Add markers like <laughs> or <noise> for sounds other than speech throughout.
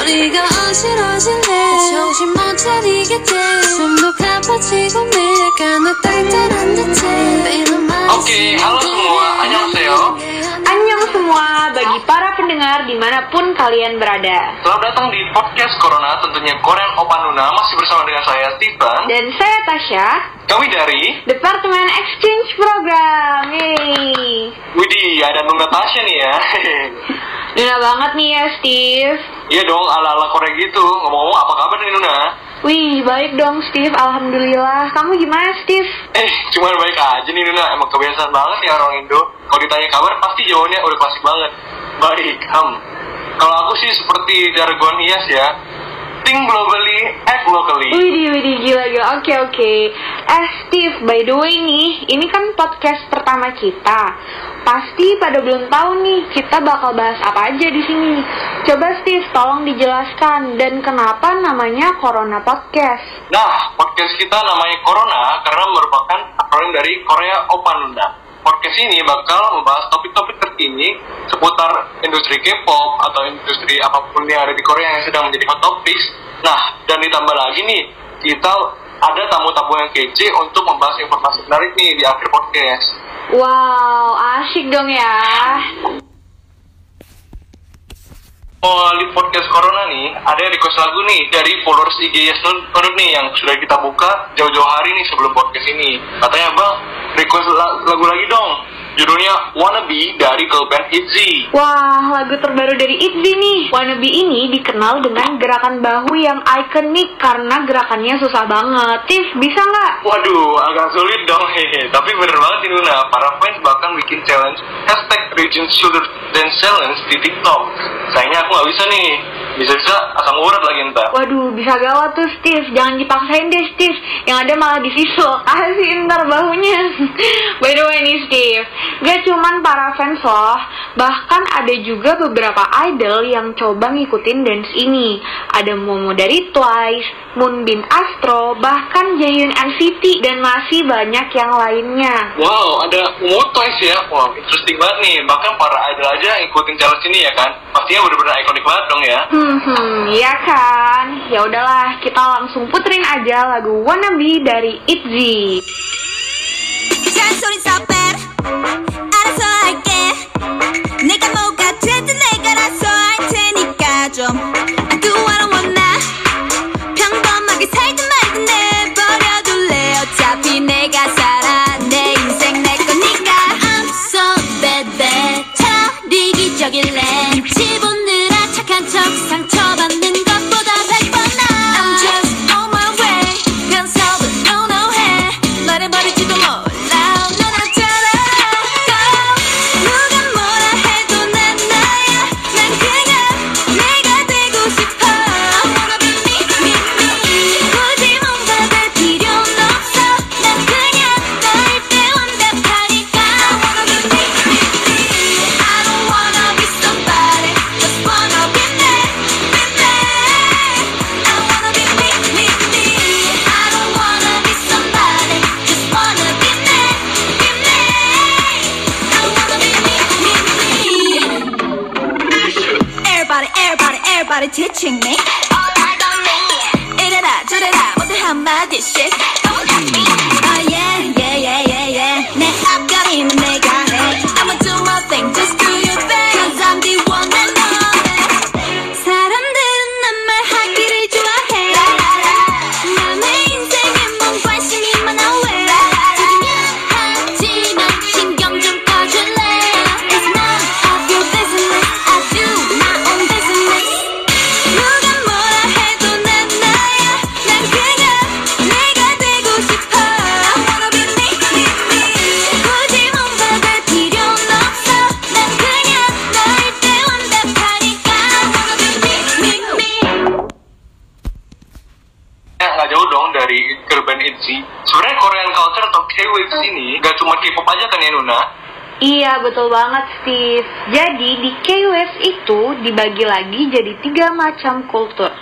머리가 어지러진데 정신 못 차리겠대 숨도 가빠지고 매일 가나 딸딸한 듯해 오케이 okay, 반갑습니다. 안녕하세요. Semua bagi para pendengar di mana pun kalian berada. Selamat datang di podcast Corona, tentunya Korean Opa Nuna masih bersama dengan saya Steven. Dan saya Tasya, Kami dari Departemen Exchange Program. Yeay. Widih, ada Nuna Tasya nih ya. Nuna banget nih ya Steve. Iya dong, ala-ala Korea gitu. Ngomong-ngomong, apa kabar nih Nuna? Wih, baik dong Steve, Alhamdulillah. Kamu gimana Steve? Eh, cuman baik aja nih Nuna. Emang kebiasaan banget ya orang Indo. Kalau ditanya kabar, pasti jawabannya udah klasik banget. Baik, ham. Kalau aku sih seperti jargon IAS ya. Think globally, act locally. Widih, widih, gila, gila. Oke, oke. Eh, Steve, by the way nih, ini kan podcast pertama kita. Pasti pada belum tahu nih, kita bakal bahas apa aja di sini. Coba Steve, tolong dijelaskan. Dan kenapa namanya Corona Podcast? Nah, podcast kita namanya Corona karena merupakan akronim dari Korea Open. Podcast ini bakal membahas topik-topik terkini seputar industri K-pop atau industri apa pun yang ada di Korea yang sedang menjadi hot topics. Nah, dan ditambah lagi nih, kita ada tamu-tamu yang kece untuk membahas informasi menarik nih di akhir podcast. Wow, asyik dong ya. Oh, di podcast Corona nih, ada request lagu nih dari followers IG Yes Nunut nih yang sudah kita buka jauh-jauh hari nih sebelum podcast ini. Katanya bang, request la- lagu lagi dong. Judulnya Wannabe dari girl band ITZY. Wah, lagu terbaru dari ITZY nih. Wannabe ini dikenal dengan gerakan bahu yang ikonik karena gerakannya susah banget. Steve, bisa nggak? Waduh, agak sulit dong <laughs> hehe. Tapi bener banget nih Luna, para fans bahkan bikin challenge hashtag Region Shoulder Dance Challenge di TikTok. Sayangnya aku nggak bisa nih. Bisa-bisa asam urat lagi entah. Waduh, bisa gawat tuh Steve. Jangan dipaksain deh Steve. Yang ada malah disisul. <laughs> Kasih ntar bahunya. <laughs> By the way nih Steve, gak cuman para fans loh. Bahkan ada juga beberapa idol yang coba ngikutin dance ini. Ada Momo dari Twice, Moonbin Astro, bahkan Jaehyun NCT, dan masih banyak yang lainnya. Wow, ada Motoys ya. Wah, interesting banget nih. Bahkan para idol aja ngikutin challenge ini ya kan. Pastinya bener-bener ikonik banget dong ya. Hmm, hmm, iya kan? Ya udahlah, kita langsung puterin aja lagu Wannabe dari ITZY. 잔소리 섞어 Música everybody teaching me All eyes on me 이래라 저래라 모두 한마디씩 Iya, betul banget, Steve. Jadi, di K-Waves itu dibagi lagi jadi tiga macam kultur.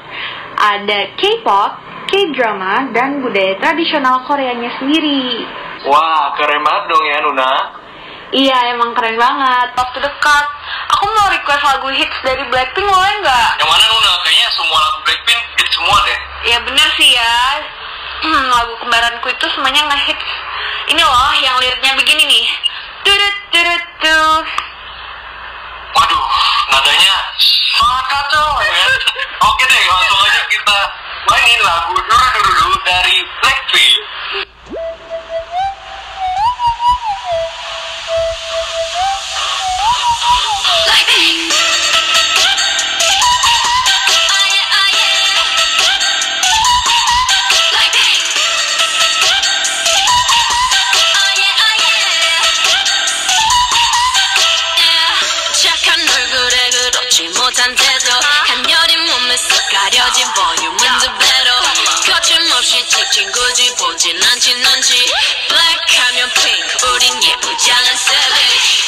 Ada K-pop, K-drama, dan budaya tradisional Koreanya sendiri. Wah, keren banget dong ya, Nuna. Iya, emang keren banget. Waktu dekat, aku mau request lagu hits dari Blackpink, boleh nggak? Yang mana, Nuna? Kayaknya semua lagu Blackpink hits semua deh. Ya, bener sih ya. <clears throat> lagu kembaranku itu semuanya ngehits. Ini loh, yang liriknya begini nih. Dudut Waduh, nadanya sangat kacau ya. Oke deh, langsung aja kita mainin lagu dulu dulu dari Blackpink. Like 못한 태도 한여린 몸에서 가려진 볼륨은 두 배로 거침없이 찍힌 굳이 보진 않지 Black 하면 pink 우린 예쁘지 않은 savage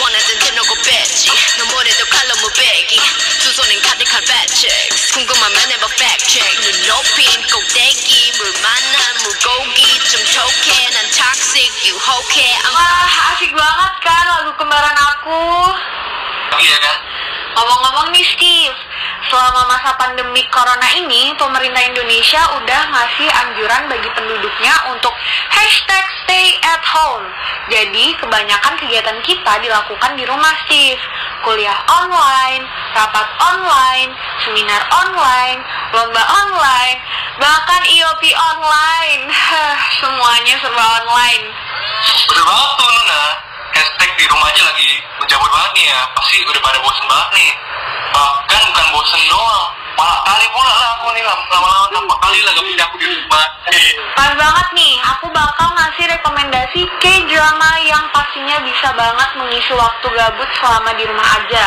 원하던 대놓고 뺐지. 너무래도 칼로 무배기. 두 손엔 가득한 fat checks 궁금하면 해봐 fact check 눈 높인 꼭대기. 물 만난 물고기. 좀 톡해. 난 toxic. 유혹해 I'm Wah, asik banget kan lagu kembaran aku. Iya kan? Ngomong-ngomong nih Steve, selama masa pandemi corona ini, pemerintah Indonesia udah ngasih anjuran bagi penduduknya untuk hashtag stay at home. Jadi kebanyakan kegiatan kita dilakukan di rumah Steve. Kuliah online, rapat online, seminar online, lomba online, bahkan IOP online. <laughs> Semuanya serba online. Bener banget Nuna. Hashtag di rumah aja lagi menjamur banget nih ya. Pasti udah pada bosen banget nih. Bahkan bukan bosen doang. Malah kali pula lah aku nih lama-lama nampak kali lah gak punya aku di rumah. Pas banget nih, aku bakal ngasih rekomendasi K-drama yang pastinya bisa banget mengisi waktu gabut selama di rumah aja.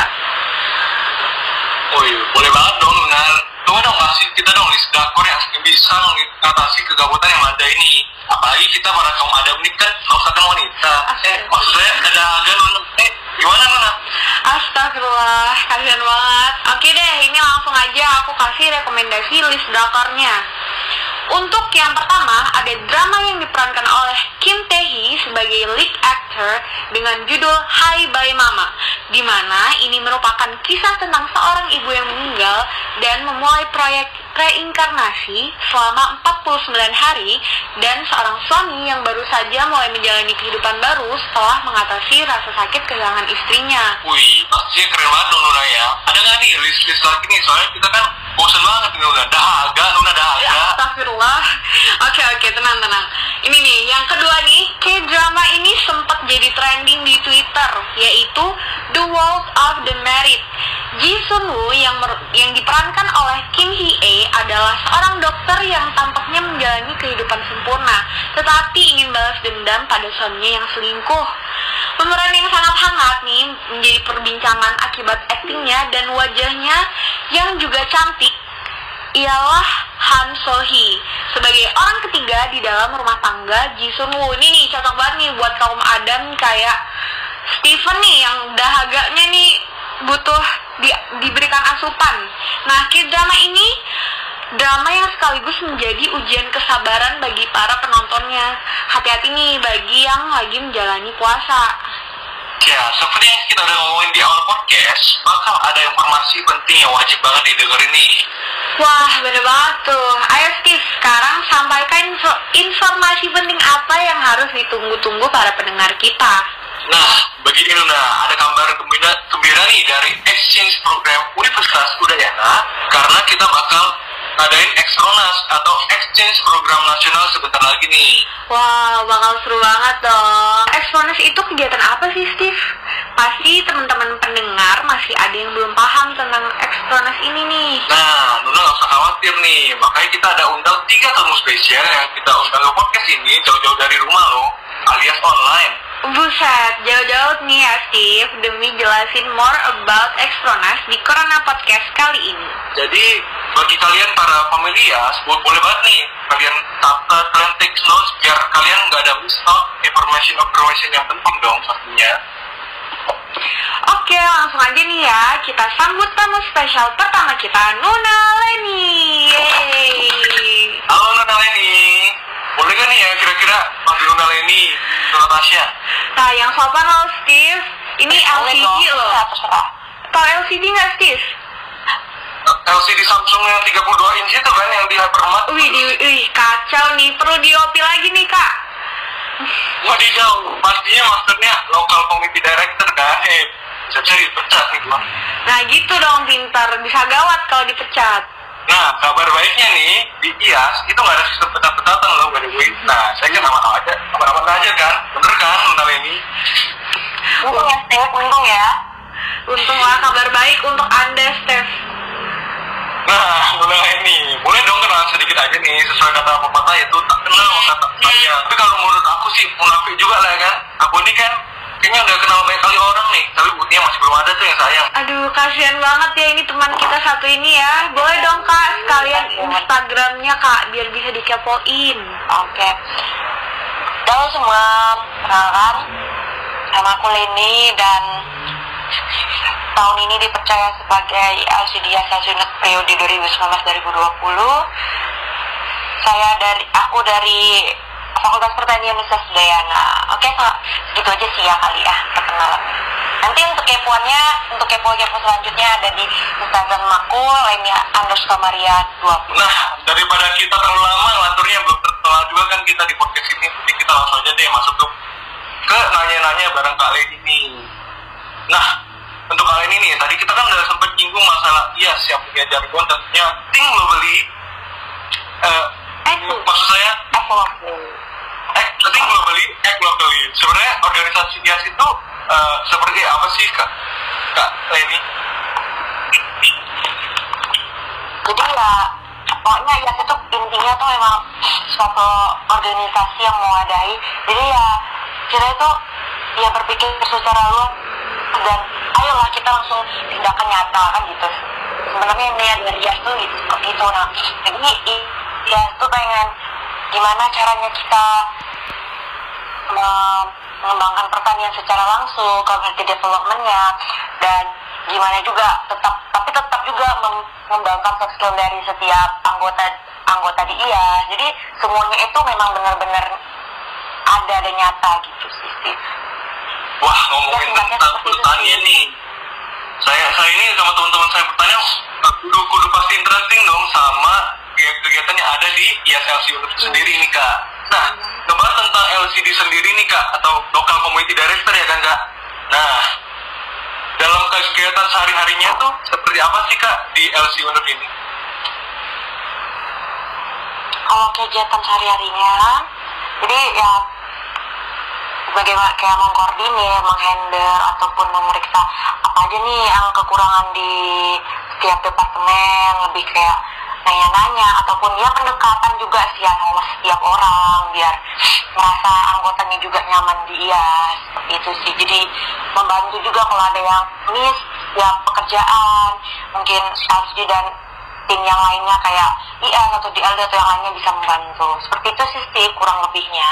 Oh iya, boleh banget dong Nuna. Coba dong kasih kita dong list drakor yang bisa mengatasi kegabutan yang ada ini. Apalagi kita para kaum adam ini kan maksudnya wanita. Eh, maksudnya ada agak Nuna. Eh, gimana Nuna? Astagfirullah, kasihan banget. Oke deh, ini langsung aja aku kasih rekomendasi list drakornya. Untuk yang pertama, ada drama yang diperankan oleh Kim Tae Hee sebagai lead actor dengan judul Hi Bye Mama, di mana ini merupakan kisah tentang seorang ibu yang meninggal dan memulai proyek reinkarnasi selama 49 hari dan seorang suami yang baru saja mulai menjalani kehidupan baru setelah mengatasi rasa sakit kehilangan istrinya. Wih, pastinya keren banget dong Nuna ya. Ada nggak nih list-list lagi nih? Soalnya kita kan bosen banget nih Nuna. Dahaga, Nuna dahaga. <laughs> Astagfirullah. Oke oke tenang tenang. Ini nih yang kedua nih K-drama ini sempat jadi trending di Twitter yaitu The World of the Married. Ji Sun Woo yang yang diperankan oleh Kim Hee adalah seorang dokter yang tampaknya menjalani kehidupan sempurna, tetapi ingin balas dendam pada suaminya yang selingkuh. Pemeran yang sangat hangat nih menjadi perbincangan akibat aktingnya dan wajahnya yang juga cantik ialah Han So Hee sebagai orang ketiga di dalam rumah tangga Ji Sun Woo ini nih cocok banget nih buat kaum adam kayak Steven nih yang dahaganya nih butuh di- diberikan asupan. Nah, drama ini drama yang sekaligus menjadi ujian kesabaran bagi para penontonnya. Hati-hati nih bagi yang lagi menjalani puasa. Ya, seperti yang kita udah ngomongin di awal podcast, bakal ada informasi penting yang wajib banget didengerin nih. Wah, bener banget tuh. Ayo Steve, sekarang sampaikan info- informasi penting apa yang harus ditunggu-tunggu para pendengar kita. Nah, begini Nuna, ada kabar gembira, gembira nih dari exchange program Universitas Udayana, karena kita bakal adain Extronas atau exchange program nasional sebentar lagi nih. Wow, bakal seru banget dong. Exponus itu kegiatan apa sih, Steve? Pasti teman-teman pendengar masih ada yang belum paham tentang Exponus ini nih. Nah, Nuna nggak usah khawatir nih, makanya kita ada undang tiga tamu spesial yang kita undang ke podcast ini jauh-jauh dari rumah loh, alias online. Buset, jauh-jauh nih ya, Steve, demi jelasin more about Exponus di Corona Podcast kali ini. Jadi bagi kalian para familias, bo- boleh banget nih kalian catat, kalian take notes biar kalian nggak ada miss out information information yang penting dong pastinya. Oke, langsung aja nih ya, kita sambut tamu spesial pertama kita, Nuna Leni. Yeay. Halo Nuna Leni, boleh gak nih ya kira-kira Nuna Leni, Nuna Tasya? Nah, yang sopan loh, Steve. Ini LCD loh. Tahu LCD nggak, Steve? Eh, LCD Samsung yang 32 inch itu kan yang di Hypermart. Wih, di- wih, kacau nih. Perlu diopi lagi nih, Kak. Wadidaw, pastinya maksudnya local committee director kan? Eh, bisa cari pecat nih gua. Nah, gitu dong, pintar. Bisa gawat kalau dipecat. Nah, kabar baiknya nih, di IAS itu nggak ada sistem pecat-pecatan loh, by the way. Nah, saya kan aman aja, aman-aman aja kan? Bener kan, Nona Leni? Untung ya, Steph, untung ya. Untunglah kabar baik untuk Anda, Steph. Nah, Nona Leni, boleh dong kenalan sedikit aja nih, sesuai kata pepatah itu tak kenal maka tak sayang. Tapi kalau menurut aku sih, munafik juga lah ya kan? Aku ini kan kayaknya udah kenal banyak kali orang nih, tapi buktinya masih belum ada tuh yang sayang. Aduh, kasihan banget ya ini teman kita satu ini ya. Boleh dong, Kak, sekalian Instagramnya, Kak, biar bisa dikepoin. Oke. Halo semua, perkenalkan nama aku Leni dan tahun ini dipercaya sebagai LCD Sales Unit periode 2019-2020. Saya dari aku dari Fakultas Pertanian Universitas Udayana. Oke, Kak, segitu aja sih ya kali ya perkenalan. Nanti untuk kepoannya, untuk kepo-kepo selanjutnya ada di Instagram aku, lainnya underscore Maria 20. Nah, daripada kita terlalu lama ngaturnya belum terkenal juga kan kita di podcast ini, jadi kita langsung aja deh masuk ke ke nanya-nanya bareng Kak Leni ini. Nah, untuk kali ini nih, tadi kita kan udah sempat nyinggung masalah iya siap punya jargon tentunya ting globally. Eh, Aku. maksud saya Aku act think globally, act locally. Sebenarnya organisasi IAS itu eh, seperti apa sih Kak? Kak Leni? jadi ya pokoknya ya itu intinya tuh memang suatu organisasi yang mewadahi jadi ya kita itu ya berpikir secara luas dan ayolah kita langsung tindakan nyata kan gitu sebenarnya niat dari IAS tuh gitu itu nah jadi IAS tuh pengen gimana caranya kita me- mengembangkan pertanian secara langsung, community developmentnya, dan gimana juga tetap, tapi tetap juga mengembangkan soft skill dari setiap anggota anggota di IA. Jadi semuanya itu memang benar-benar ada dan nyata gitu sih. Steve. Wah ngomongin Ya, tentang pertanian sih. nih. Saya saya ini sama teman-teman saya pertanian eh, kudu kudu pasti interesting dong sama kegiatan yang ada di ISLC Unit Hmm. sendiri nih kak. Nah ngebahas tentang LCD sendiri nih kak atau local community director ya kan kak. Nah dalam kegiatan sehari-harinya tuh seperti apa sih kak di LC Unit ini? Kalau kegiatan sehari-harinya, jadi ya bagaimana kayak mengkoordinir, menghandle ataupun memeriksa apa aja nih yang kekurangan di setiap departemen, lebih kayak nanya-nanya ataupun ya pendekatan juga sih ya sama setiap orang biar merasa anggotanya juga nyaman di iya seperti itu sih. Jadi membantu juga kalau ada yang miss ya pekerjaan mungkin LCD dan tim yang lainnya kayak IAS atau DLD atau yang lainnya bisa membantu. Seperti itu sih Steve, kurang lebihnya.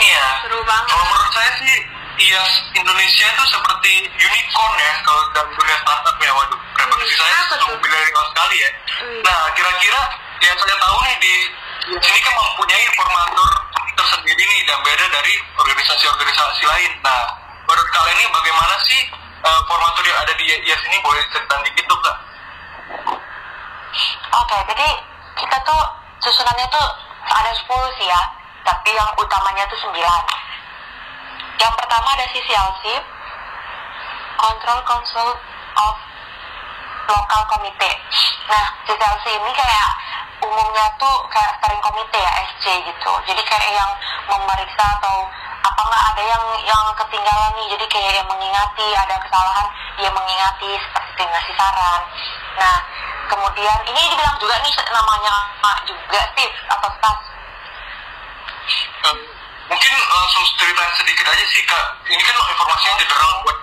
Ya. Seru banget. Kalau menurut saya sih IAS Indonesia itu seperti unicorn ya kalau dalam dunia startup ya. Waduh referensi saya sekali ya. Hmm. Nah kira-kira yang saya tahu nih di sini kan mempunyai formatur tersendiri nih dan beda dari organisasi-organisasi lain. Nah menurut kalian ini bagaimana sih eh, formatur yang ada di IAS ini boleh cerita dikit tuh kak? Oke, jadi kita tuh susunannya tuh ada 10 sih ya, tapi yang utamanya tuh 9. Yang pertama ada CCLC, Control Council of Local Committee. Nah, CCLC ini kayak umumnya tuh kayak steering committee ya, SC gitu. Jadi kayak yang memeriksa atau apa nggak ada yang yang ketinggalan nih jadi kayak yang mengingati ada kesalahan dia mengingati seperti ngasih saran nah kemudian ini dibilang juga nih namanya Pak juga Steve atau Stas mungkin langsung ceritain sedikit aja sih kak. Ini kan informasinya general buat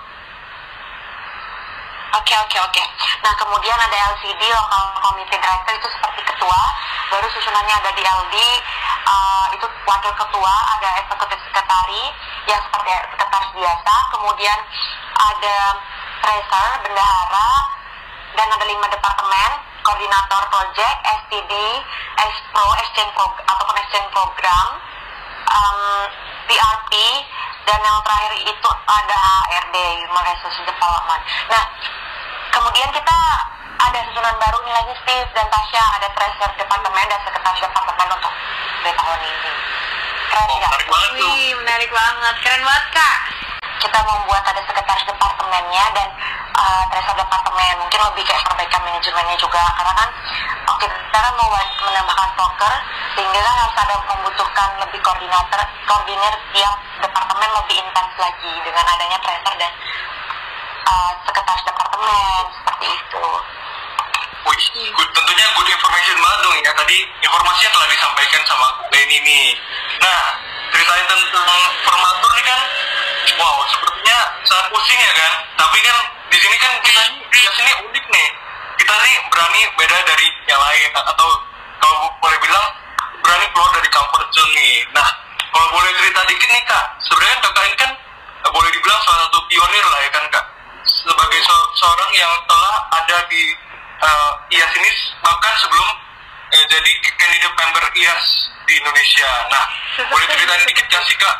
Oke oke oke. Nah kemudian ada LCD Local Committee Director itu seperti ketua, baru susunannya ada di LD uh, itu wakil ketua, ada eksekutif sekretari yang seperti sekretaris biasa, kemudian ada treasurer, bendahara, dan ada lima departemen, koordinator project, STD, Expro, exchange prog ataupun exchange program, um, PRP, dan yang terakhir itu ada ARD, Human Resources Development. Nah, kemudian kita ada susunan baru nih lagi Steve dan Tasya ada treasurer departemen dan sekretaris departemen untuk dari tahun ini keren Oh, menarik banget tuh. Wih, menarik banget. Keren banget, Kak. kita membuat ada sekretaris departemennya dan uh, treasurer departemen mungkin lebih kayak perbaikan manajemennya juga karena kan oke kita kan mau menambahkan poker sehingga kan harus ada membutuhkan lebih koordinator koordinir tiap departemen lebih intens lagi dengan adanya treasurer dan uh, sekretaris departemen seperti itu Wih, good, tentunya good information banget dong ya. Tadi informasinya telah disampaikan sama Denny nih. Nah, ceritain tentang formatur nih kan, wow, sepertinya sangat pusing ya kan. Tapi kan di sini kan kita di sini unik nih. Kita nih berani beda dari yang lain atau kalau boleh bilang berani keluar dari comfort zone nih. Nah, kalau boleh cerita dikit nih kak, sebenarnya kakak ini kan eh, boleh dibilang salah satu pionir lah ya kan kak seorang yang telah ada di uh, IAS ini bahkan sebelum eh, jadi candidate member IAS di Indonesia. Nah, boleh ceritain dikit gak sih kak?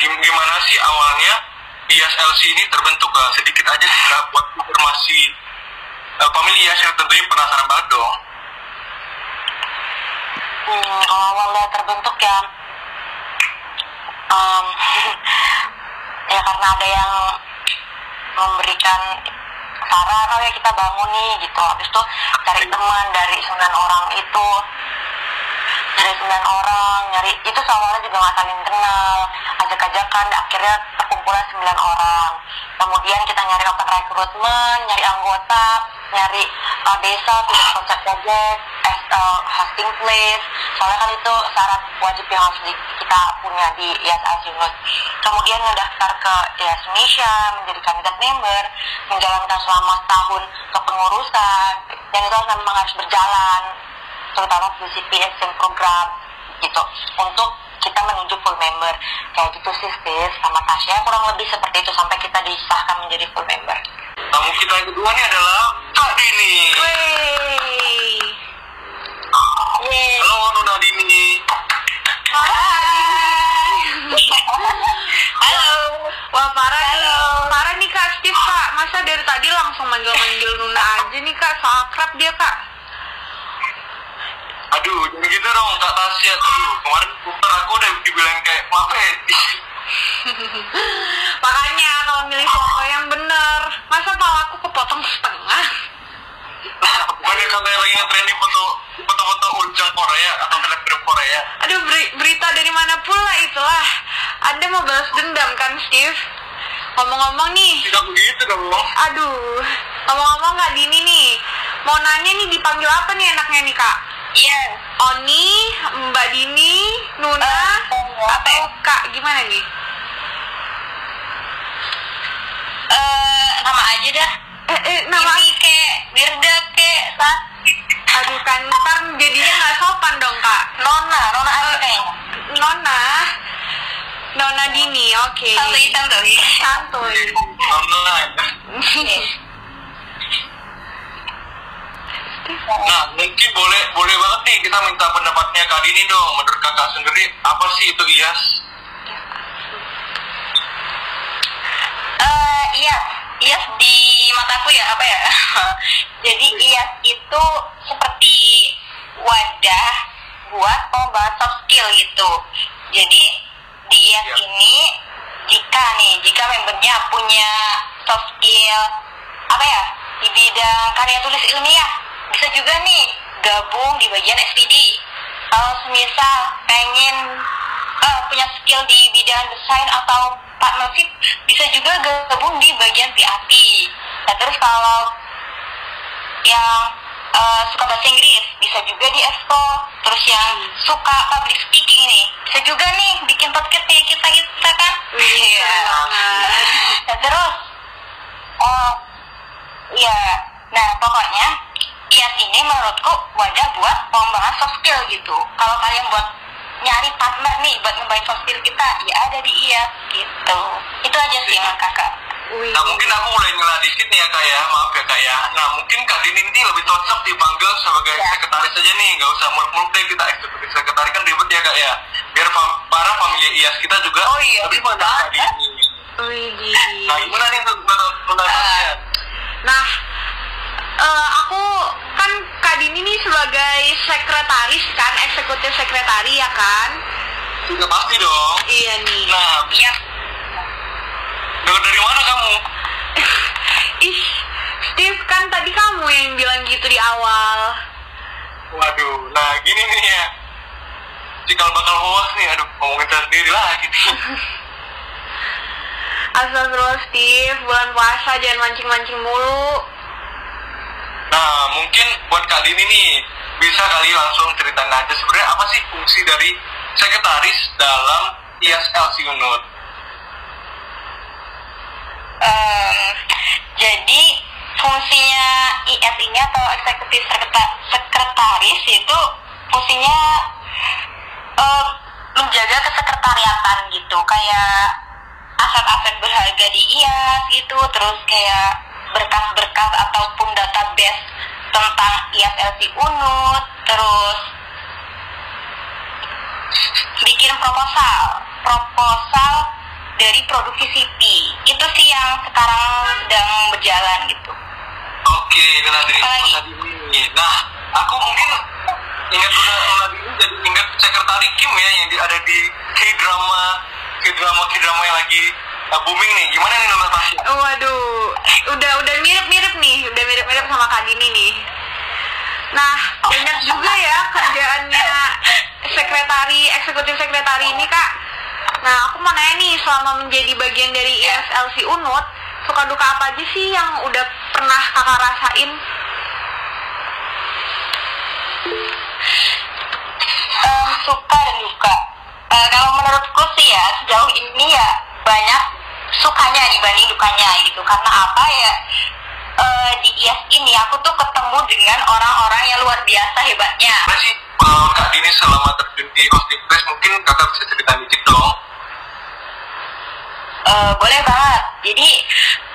Gim- Gimana sih awalnya IAS LC ini terbentuk kak? Sedikit aja sih kak buat informasi uh, pemilih IAS yang tentunya penasaran banget dong. Hmm, awalnya terbentuk ya em, <laughs> ya karena ada yang memberikan saran oh ya kita bangun nih gitu. Habis itu cari teman dari sembilan orang itu. Dari sembilan orang nyari itu awalnya juga nggak saling kenal. Ajak-ajakan akhirnya terkumpulnya sembilan orang. Kemudian kita nyari open recruitment nyari anggota nyari uh, desa punya konsep project as uh, hosting place. Soalnya kan itu syarat wajib yang harus di- kita punya di IAS Azimuth kemudian ngedaftar ke IAS Indonesia menjadi kandidat member menjalankan selama setahun kepengurusan dan itu memang harus berjalan terutama VCP exchange program gitu. Untuk kita menuju full member. Kayak gitu sih Steve sama Tasya kurang lebih seperti itu sampai kita disahkan menjadi full member. Tamu kita yang kedua nih adalah Dini. Wey. Halo Nuna Dini. Halo. Wah parah nih, parah nih Kak Steve Kak. Masa dari tadi langsung manggil-manggil Nuna aja nih Kak, so akrab dia Kak. Aduh, jangan gitu dong Kak Tasya. Aduh, kemarin aku udah dibilang kayak mapet. <laughs> Makanya kalau milih foto yang bener, masa palaku kepotong setengah? Bukannya katanya lagi nge-trending foto foto-foto ujang Korea atau selebgram Korea. Aduh beri- berita dari mana pula itulah. Anda mau balas dendam kan Steve? Ngomong-ngomong nih, Tidak begitu dong. aduh, ngomong-ngomong Kak Dini nih, mau nanya nih dipanggil apa nih enaknya nih Kak? Iya Oni, Mbak Dini, Nuna, Eh, atau Kak gimana nih? eh nama aja dah. Eh, eh, nama Ini kayak Birda kayak saat Aduh kan ntar jadinya nggak sopan dong kak. Nona Nona aja kayaknya Nona. Nona Dini, oke. Santuy santuy. Santuy. Online. <laughs> Nah, mungkin boleh boleh banget nih kita minta pendapatnya Kak Dini dong. Menurut kakak sendiri, apa sih itu IAS? Eh, iya, IAS di mataku ya apa ya? <laughs> Jadi IAS itu seperti wadah buat pembahasan soft skill gitu. Jadi di IAS Iya. ini jika nih jika membernya punya soft skill apa ya di bidang karya tulis ilmiah bisa juga nih gabung di bagian SPD. Kalau semisal pengen eh, punya skill di bidang desain atau partnership bisa juga gabung di bagian PAP. Nah terus kalau yang eh, suka bahasa Inggris bisa juga di ESCO. Terus yang suka public speaking nih bisa juga nih bikin podcast kayak kita kita kan. Keren banget. Nah, terus oh iya nah pokoknya IAS ini menurutku wadah buat pengembangan soft skill gitu kalau kalian buat nyari partner nih buat ngebaik soft skill kita ya ada di IAS gitu itu aja sih menurut kakak Wih, Nah, mungkin aku mulai nyela dikit nih ya Kak ya. Maaf ya Kak ya. Nah, mungkin Kak Dini ini lebih cocok dipanggil sebagai Ya. sekretaris aja nih. Nggak usah muluk-muluk deh kita eksekutif sekretaris kan ribet ya Kak ya. Biar fam- para famili IAS kita juga Oh iya, lebih pada Kak banget. Dini. wih, Nah, gimana nih. Tasya? Nah, Eh, aku Kak Dini nih sebagai sekretaris kan, eksekutif sekretari ya kan? Sudah pasti dong. Iya nih. Nah, Iya. dengar dari mana kamu? <laughs> Ih, Steve kan tadi kamu yang bilang gitu di awal. Waduh, nah gini nih ya. Cikal bakal hoax nih, aduh ngomongin saya sendiri lagi nih. <laughs> Astagfirullah Steve, bulan puasa jangan mancing-mancing mulu. Nah, mungkin buat Kak Dini nih, bisa kali langsung ceritain aja sebenarnya apa sih fungsi dari sekretaris dalam ISLC Unut? Em, jadi fungsinya IS ini atau eksekutif sekreta- sekretaris itu fungsinya em, menjaga kesekretariatan gitu kayak aset-aset berharga di IAS gitu terus kayak berkas-berkas ataupun database tentang ISLC Unut terus bikin proposal proposal dari produksi CP itu sih yang sekarang sedang berjalan gitu. Oke, Dini. Nah, aku mungkin ingat Nona Dini jadi ingat sekretari Kim ya yang di- ada di K-drama K-drama K-drama yang lagi uh, booming nih. Gimana nih Nona Tasya? Waduh, udah udah mirip-mirip nih, udah mirip-mirip sama Kak Dini nih. Nah, banyak juga ya kerjaannya sekretari, eksekutif sekretari ini kak. Nah, aku mau nanya nih, selama menjadi bagian dari ISLC Unut, suka duka apa aja sih yang udah pernah kakak rasain? Em, suka dan duka Eh, kalau menurutku sih ya sejauh ini ya banyak sukanya dibanding dukanya gitu karena apa ya eh, di IAS ini aku tuh ketemu dengan orang-orang yang luar biasa hebatnya Gimana sih kalau Kak Dini selama terjun di place mungkin kakak bisa cerita dikit dong? Eh, boleh banget. Jadi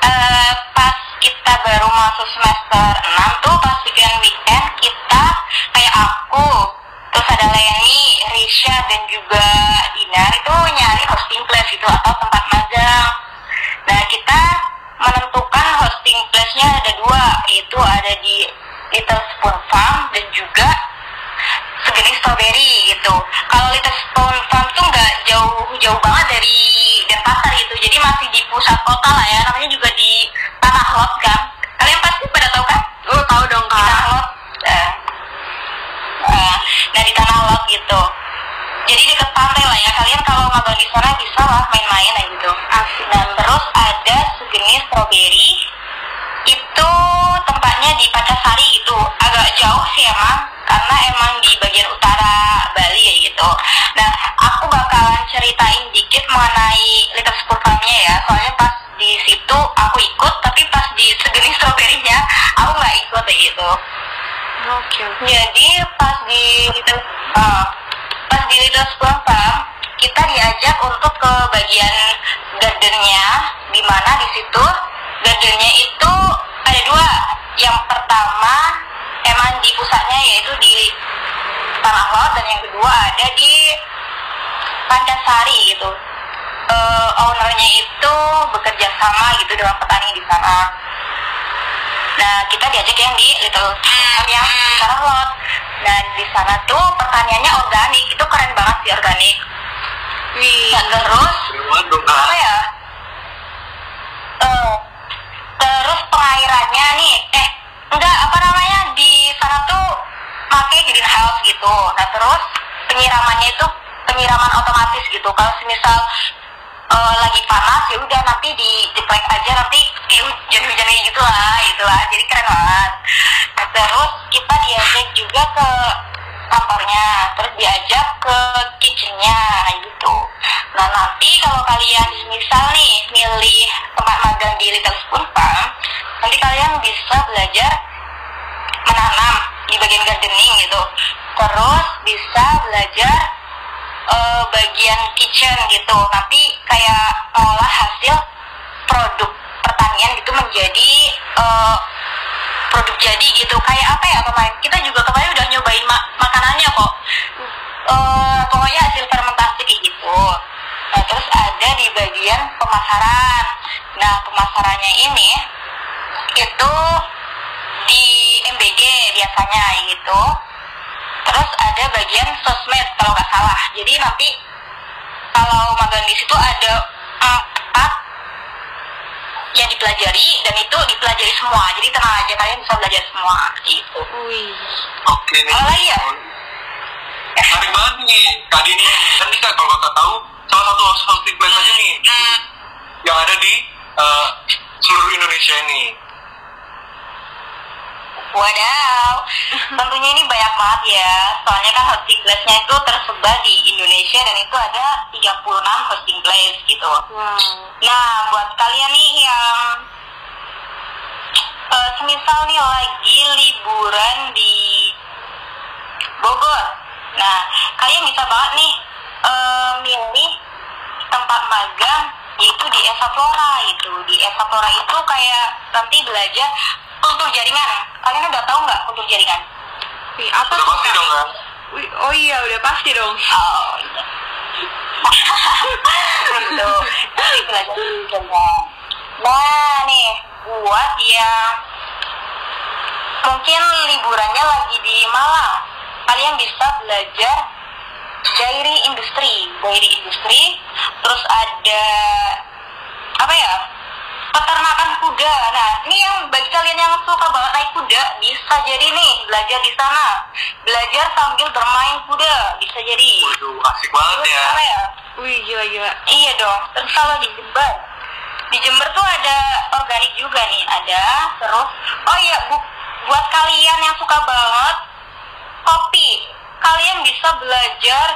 eh, pas kita baru masuk semester 6 tuh pas weekend weekend kita kayak aku terus ada Leni, Risha dan juga Dinar itu nyari hosting place itu atau tempat magang. Nah kita menentukan hosting place-nya ada dua, yaitu ada di Little Spoon Farm dan juga sejenis strawberry gitu. Kalau Little Spoon Farm tuh nggak jauh-jauh banget dari Denpasar gitu, jadi masih di pusat kota lah ya. Namanya juga di Tanah Lot kan. Kalian pasti pada tahu kan? Oh, tahu dong Di Tanah kak. Lot. Eh, eh, nah di Tanah Lot gitu. Jadi deket pantai lah ya. Kalian kalau magang di sana bisa lah main-main lah gitu. Asik. Dan terus ada sejenis strawberry itu tempatnya di Pancasari gitu agak jauh sih emang karena emang di bagian utara Bali ya gitu nah aku bakalan ceritain dikit mengenai Little School ya soalnya pas di situ aku ikut tapi pas di sejenis strawberry-nya aku nggak ikut ya gitu Oke, oke. jadi pas di School Farm kita diajak untuk ke bagian gardennya. Di mana? Di situ. Gardennya itu ada dua. Yang pertama emang di pusatnya yaitu di Tanah Lot dan yang kedua ada di Pancasari gitu. Eh, ownernya itu bekerja sama gitu dengan petani di sana Nah, kita diajak yang di Little Farm yang di Tanah Lot. Nah, di sana tuh pertaniannya organik. Itu keren banget sih organik. Wih, Nah, terus apa ya? Eh, terus pengairannya nih, eh enggak apa namanya di sana tuh pakai greenhouse gitu. Nah, terus penyiramannya itu penyiraman otomatis gitu. Kalau semisal eh, lagi panas ya udah nanti dijeplek aja nanti kayak hujan-hujan gitu lah gitu lah. Jadi keren banget. Nah, terus kita diajak juga ke kantornya terus diajak ke kitchennya gitu. Nah nanti kalau kalian misal nih milih tempat magang di Little Spoon Farm nanti kalian bisa belajar menanam di bagian gardening gitu. Terus bisa belajar eh, bagian kitchen gitu. Nanti kayak ngolah hasil produk pertanian gitu menjadi eh, produk jadi gitu. Kayak apa ya kemarin? Kita juga kemarin udah nyobain ma- makanannya kok. Eh, pokoknya hasil fermentasi kayak gitu. Nah terus ada di bagian pemasaran. Nah pemasarannya ini itu di MBG biasanya gitu terus ada bagian sosmed kalau nggak salah jadi nanti kalau magang di situ ada empat yang dipelajari dan itu dipelajari semua jadi tenang aja kalian bisa belajar semua gitu Wih. Oke nih. Apa lagi ya? Menarik banget nih, Kak Dini. Dan nih Kak, kalau kakak tahu, salah satu hosting place aja nih, yang ada di eh, seluruh Indonesia ini. Wadaw, <laughs> tentunya ini banyak banget ya. Soalnya kan hosting place-nya itu tersebar di Indonesia dan itu ada 36 hosting place gitu. Wow. Nah, buat kalian nih yang eh, semisal nih lagi liburan di Bogor. Nah, kalian bisa banget nih eh, milih tempat magang yaitu di Esa Flora itu. Di Esa Flora itu kayak nanti belajar kultur jaringan. Kalian udah tahu nggak kultur jaringan? Wih, apa Udah tuh, pasti dong kan? Wih, oh iya, udah pasti dong. Oh, iya. <laughs> gitu. Nanti belajar jaringan. Nah, nih buat yang mungkin liburannya lagi di Malang, kalian bisa belajar dairy industry, dairy industry, terus ada apa ya? Peternakan kuda. Nah, ini yang bagi kalian yang suka banget naik kuda, bisa jadi nih belajar di sana. Belajar sambil bermain kuda, bisa jadi. Waduh, asik banget Terus ya. apa ya? Wih, gila-gila. Iya dong. Terus kalau di Jember, di Jember tuh ada organik juga nih, ada. Terus, oh iya, bu, buat kalian yang suka banget kopi, kalian bisa belajar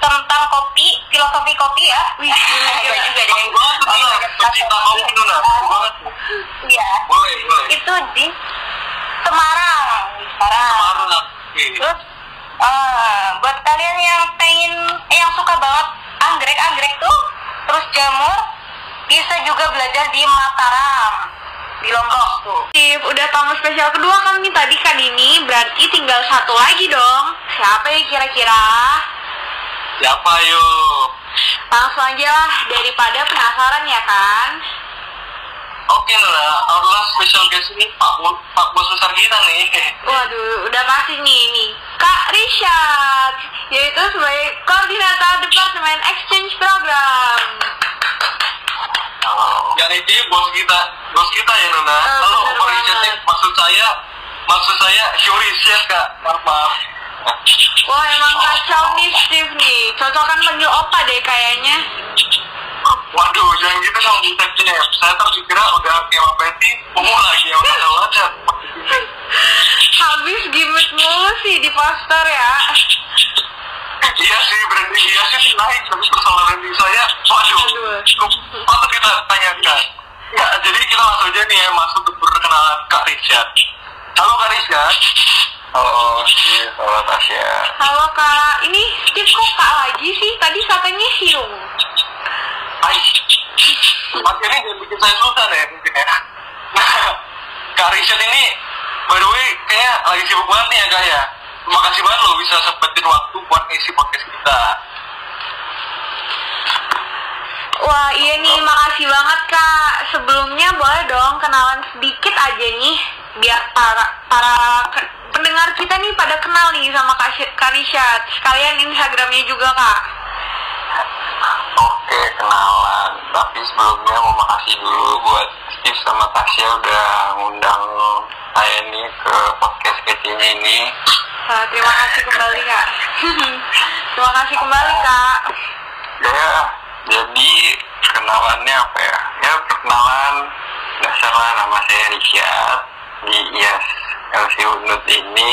tentang kopi, filosofi kopi ya. Wih, gila, gila. Iya <laughs> juga deh. Iya, Pecinta kopi tuh, banget. Iya. Boleh, boleh. Itu di Semarang, Semarang. Kemarin Oke. Terus eh, buat kalian yang pengen eh, yang suka banget anggrek-anggrek tuh, terus jamur bisa juga belajar di Mataram, di Lombok tuh. Steve, udah tamu spesial kedua kan nih tadi kan ini, berarti tinggal satu lagi dong. Siapa ya kira-kira? Siapa yuk? Langsung aja lah, daripada penasaran ya kan? Oke our last special guest ini Pak, Pak Bos besar kita nih. <laughs> Waduh, udah pasti nih ini. Kak Richard, yaitu sebagai koordinator Departemen Exchange Program. Yang ini bos kita, bos kita ya Nuna. Eh, Halo, Pak nih, maksud saya, maksud saya Shuri Chef kak. Maaf, maaf. Wah emang kacau nih Steve nih, cocokan panggil opa deh kayaknya. Waduh, jangan gitu dong deteknya. Saya tahu dikira udah kayak Betty, umum lagi yang udah wajar. Habis gimmick mulu sih di poster ya. Iya sih, branding iya sih naik, tapi persoalan branding saya, waduh, Aduh. cukup patut kita tanyakan. Ya, jadi kita langsung aja nih ya, masuk untuk perkenalan Kak Richard. Halo Kak Richard. Halo, iya, halo Tasya. Halo kak, ini Steve kok kak lagi sih? Tadi katanya Hyung. Hai. Ini jangan bikin saya susah deh mungkin ya. Nah, <laughs> Kak Richard ini, by the way, kayaknya lagi sibuk banget nih ya Kak ya. Terima kasih banget loh bisa sempetin waktu buat ngisi podcast kita. Wah iya nih, makasih banget kak. Sebelumnya boleh dong kenalan sedikit aja nih, biar para para pendengar kita nih pada kenal nih sama Kak, Kak Richard. Sekalian Instagramnya juga kak. Oke, kenalan. Tapi sebelumnya mau makasih dulu buat Steve sama Tasya udah ngundang saya nih ke podcast kecilnya ini. Wah, terima kasih kembali kak. <laughs> terima kasih kembali kak. Ya, jadi kenalannya apa ya? Ya, perkenalan nggak salah nama saya Richard di IAS LC Unut ini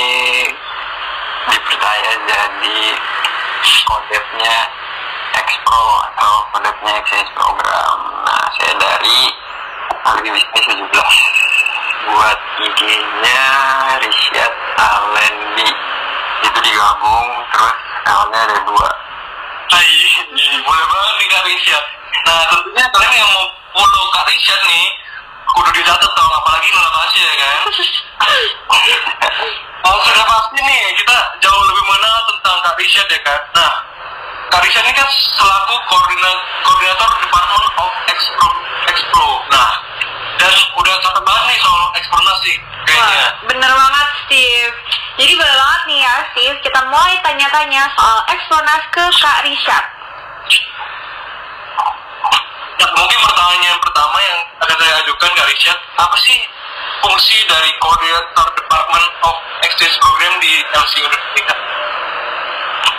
dipercaya jadi kodetnya Expro atau kodetnya exchange program. Nah, saya dari agribisnis 17 buat IG-nya Richard Alendi itu digabung terus L-nya ada dua Hai, boleh banget nih Kak Richard. Nah, tentunya kalian yang mau follow Kak Richard nih, kudu dicatat dong, apalagi Nuna Tasya ya kan. Oh, <laughs> sudah pasti nih, kita jauh lebih mengenal tentang Kak Richard ya kan. Nah, Kak Richard ini kan selaku koordina- koordinator Department of Expro. Expro. Nah, dan udah cakep banget nih soal sih. kayaknya. Bener banget Steve. Jadi boleh banget nih ya Steve, kita mulai tanya-tanya soal Exponas ke Kak Richard. Nah, mungkin pertanyaan pertama yang akan saya ajukan ke Richard, apa sih fungsi dari koordinator Department of Exchange Program di LC Universitas?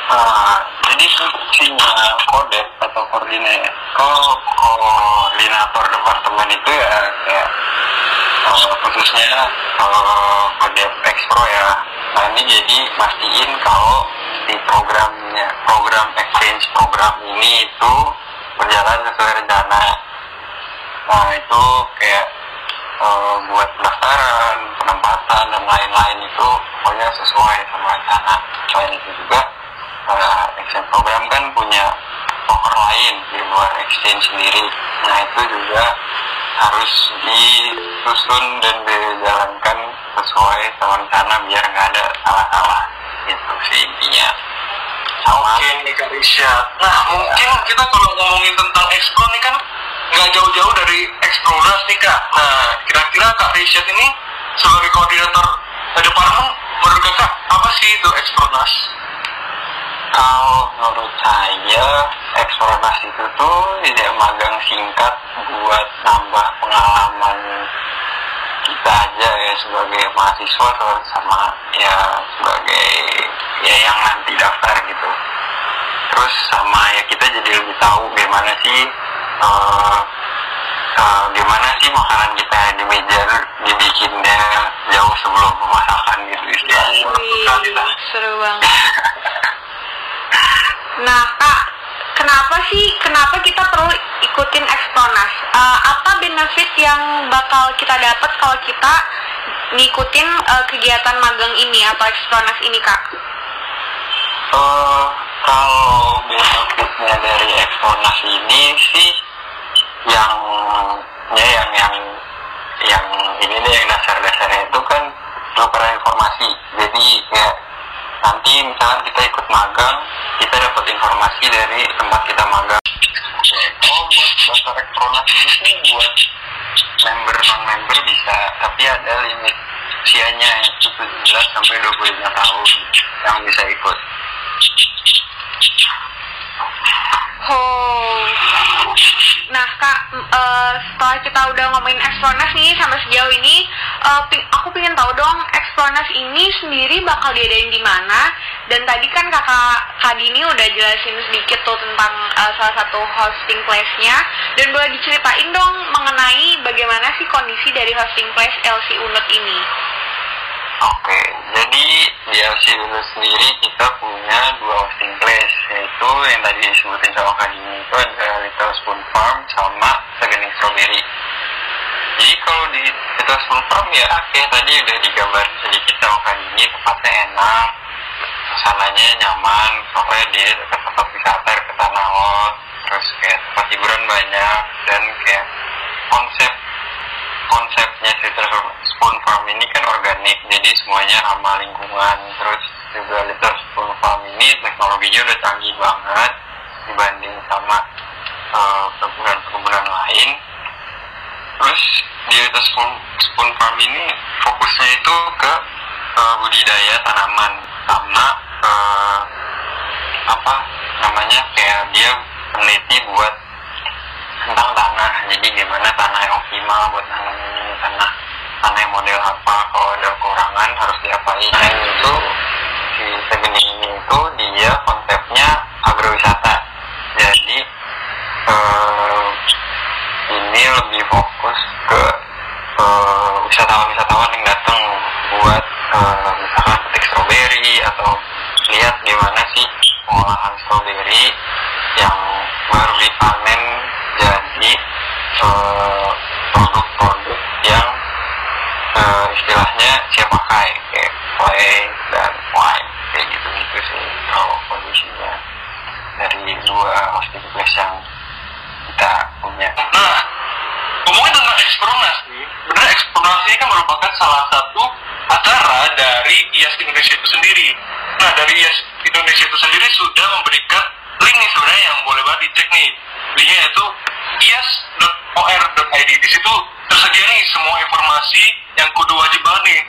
Nah, jadi fungsinya kodek atau koordinator oh, koordinator departemen itu ya kayak eh, khususnya uh, kodek ekspro ya. Nah ini jadi mastiin kalau di programnya program exchange program ini itu berjalan sesuai rencana. Nah itu kayak eh, buat pendaftaran, penempatan dan lain-lain itu pokoknya sesuai sama rencana. Selain itu juga uh, exchange program kan punya poker lain di luar exchange sendiri. Nah itu juga harus disusun dan dijalankan sesuai sama rencana biar nggak ada salah-salah gitu sih intinya. Kak Risha. Nah mungkin kita kalau ngomongin tentang Expo nih kan nggak jauh-jauh dari Expronas nih Kak. Nah kira-kira Kak Risha ini sebagai koordinator departemen menurut Kakak apa sih itu Expronas? Kalau menurut saya eksplorasi itu tuh tidak magang singkat buat nambah pengalaman kita aja ya sebagai mahasiswa atau sama ya sebagai ya yang nanti daftar gitu. Terus sama ya kita jadi lebih tahu gimana sih eh, eh, gimana sih makanan kita di meja dibikinnya jauh sebelum pemasakan gitu istilahnya. Wih, seru banget. Nah, Kak, kenapa sih kenapa kita perlu ikutin Exponas? Eh, apa benefit yang bakal kita dapat kalau kita ngikutin eh, kegiatan magang ini atau Exponas ini, Kak? Eh, kalau benefitnya dari Exponas ini sih yang ya yang yang yang ini deh yang dasar-dasarnya itu kan tukeran informasi jadi kayak nanti misalkan kita ikut magang kita dapat informasi dari tempat kita magang oh buat daftar Exponas ini sih buat member non member bisa tapi ada limit usianya yaitu 17 sampai 25 tahun yang bisa ikut Oh. Nah, Kak, eh, setelah kita udah ngomongin Exponas nih sampai sejauh ini, eh, pi- aku pengen tahu dong Exponas ini sendiri bakal diadain di mana? Dan tadi kan kakak Kak Dini udah jelasin sedikit tuh tentang eh, salah satu hosting place-nya. Dan boleh diceritain dong mengenai bagaimana sih kondisi dari hosting place LC Unut ini? Oke, jadi di LC dulu sendiri kita punya dua hosting place, yaitu yang tadi disebutin sama Kak Dini itu ada Little Spoon Farm sama Segening Strawberry. Jadi kalau di Little Spoon Farm ya kayak tadi udah digambar sedikit sama Kak Dini, tempatnya enak, suasananya nyaman, pokoknya dia dekat tempat wisata, dekat tanah lot, terus kayak tempat hiburan banyak, dan kayak konsep konsepnya Little Spoon Farm ini kan organik, jadi semuanya ramah lingkungan. Terus juga Little Spoon Farm ini teknologinya udah canggih banget dibanding sama eh, perkebunan-perkebunan lain. Terus di Little Spoon, Spoon Farm ini fokusnya itu ke eh, budidaya tanaman sama eh, apa namanya kayak dia peneliti buat tentang tanah jadi gimana tanah yang optimal buat nanam ini? Tanah tanah yang model apa? Kalau ada kekurangan harus diapain? Dan itu si Segening ini itu dia konsepnya agrowisata. Jadi eh, ini lebih fokus ke eh, wisatawan-wisatawan yang datang buat eh, misalkan petik stroberi atau lihat gimana sih pengolahan stroberi yang baru dipanen jadi eh, produk-produk yang eh, istilahnya siap pakai kayak clay dan wine kayak gitu gitu sih kalau kondisinya dari dua hosting place yang kita punya Nah, ngomongin tentang nih, benar ini kan merupakan salah satu acara dari IAS Indonesia itu sendiri. Nah, dari IAS Indonesia itu sendiri sudah memberikan link nih sebenarnya yang boleh banget dicek nih. Linknya yaitu ias.or.id. Di situ tersedia nih semua informasi yang kudu wajib banget nih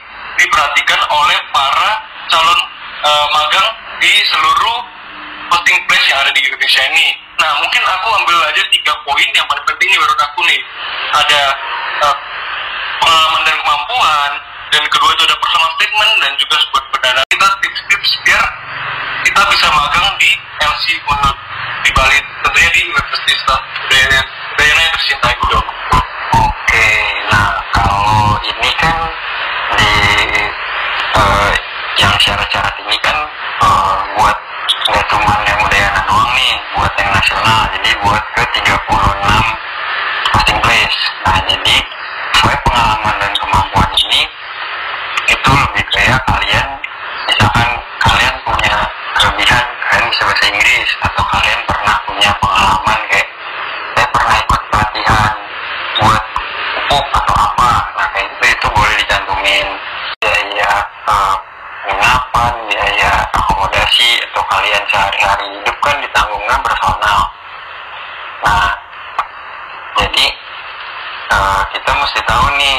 diperhatikan oleh para calon eh, magang di seluruh posting place yang ada di Indonesia ini. Nah, mungkin aku ambil aja tiga poin yang paling penting nih menurut aku nih. Ada eh, pengalaman dan kemampuan, dan kedua itu ada personal statement dan juga buat perdana kita tips-tips biar kita bisa magang di LC Unut di Bali tentunya di Universitas Udayana Udayana yang tercinta itu dong. Oke, nah kalau ini kan di eh, yang syarat-syarat ini kan eh, buat nggak cuma yang Udayana doang nih, buat yang nasional, jadi buat ke 36 posting place. Nah jadi sesuai pengalaman dan kemampuan ini itu lebih kayak kalian misalkan kalian punya kelebihan kalian bahasa Inggris atau kalian pernah punya pengalaman kayak saya pernah ikut pelatihan buat pupuk atau apa? Nah kayak itu itu boleh dicantumin. Biaya penginapan biaya akomodasi atau kalian sehari-hari hidup kan ditanggungnya personal. Nah jadi eh, kita mesti tahu nih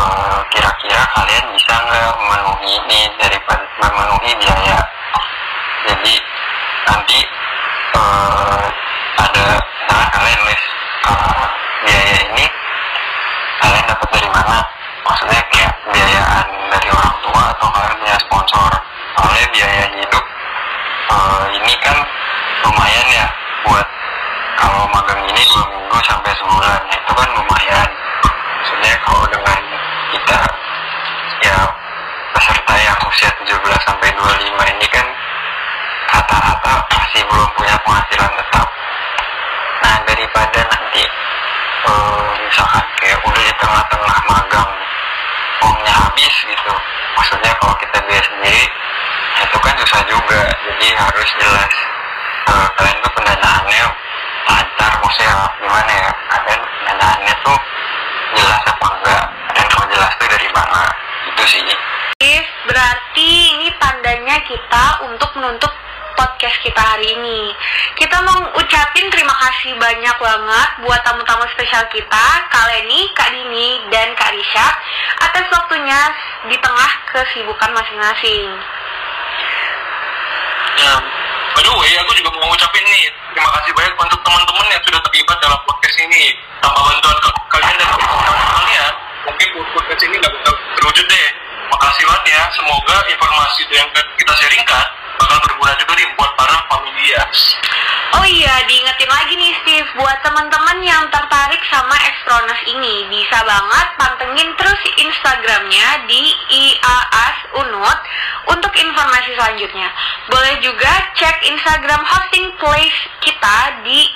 eh, kira-kira kalian bisa nggak memenuhi ini daripada memenuhi biaya. Jadi nanti eh, ada misalnya kalian les eh, biaya ini kalian dapat dari mana? Maksudnya kayak biayaan dari orang tua atau kalian punya sponsor? Soalnya biaya hidup eh, ini kan lumayan ya buat kalau magang ini dua minggu sampai sebulan. Itu kan lumayan. Maksudnya kalau dengan kita ya peserta yang usia 17 sampai 25 ini belum punya penghasilan tetap nah daripada nanti eh, misalkan kayak udah di tengah-tengah magang uangnya habis gitu. Maksudnya kalau kita biaya sendiri itu kan susah juga. Jadi harus jelas eh, kalian tuh pendanaannya lancar. Maksudnya gimana ya? Kalian pendanaannya tuh jelas apa enggak? Dan kalau jelas tuh dari mana? Itu sih. Berarti ini tandanya kita untuk menutup podcast kita hari ini. Kita mau ucapin terima kasih banyak banget buat tamu-tamu spesial kita, Kak Leni, Kak Dini, dan Kak Risha atas waktunya di tengah kesibukan masing-masing. Ya, by the aku juga mau ngucapin nih terima kasih banyak untuk teman-teman yang sudah terlibat dalam podcast ini. Tanpa bantuan kalian dan kawan kalian, mungkin podcast ini nggak bisa terwujud deh. Makasih banget ya. Semoga informasi yang kita sharingkan bakal berguna juga nih buat para familias. Oh iya, diingetin lagi nih Steve, buat teman-teman yang tertarik sama Extronas ini, bisa banget pantengin terus Instagramnya di IAAS Unut untuk informasi selanjutnya. Boleh juga cek Instagram hosting place kita di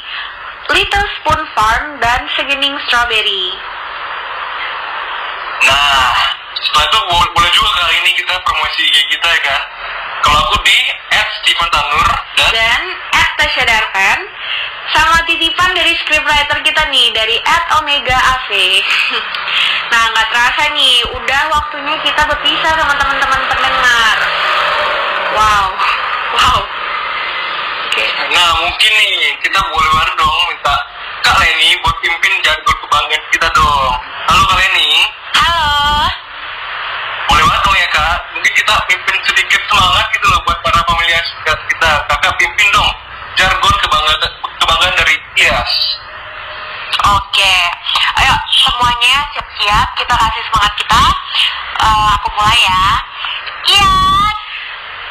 Little Spoon Farm dan Segening Strawberry. Nah, setelah itu bo- boleh juga kali ini kita promosi IG kita ya kan. Kalau aku di @steven_tanur dan Dan at Tasya Darpan sama titipan dari scriptwriter kita nih dari at Omega AV. <laughs> nah nggak terasa nih, udah waktunya kita berpisah sama teman-teman pendengar. Wow, <laughs> wow. Oke. Nah mungkin nih kita boleh banget dong minta Kak Leni buat pimpin jargon kebanggaan kita dong. Halo Kak Leni, Halo. Boleh banget dong ya Kak. Mungkin kita pimpin sedikit semangat gitu loh buat para familias kita. Kakak pimpin dong jargon kebanggaan kebanggaan dari IAS. Oke, ayo semuanya siap-siap, kita kasih semangat kita. Eh, aku mulai ya. Iya.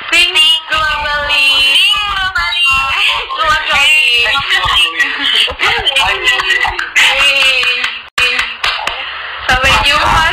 Pink globally. globally. Globally. Hey. Sampai jumpa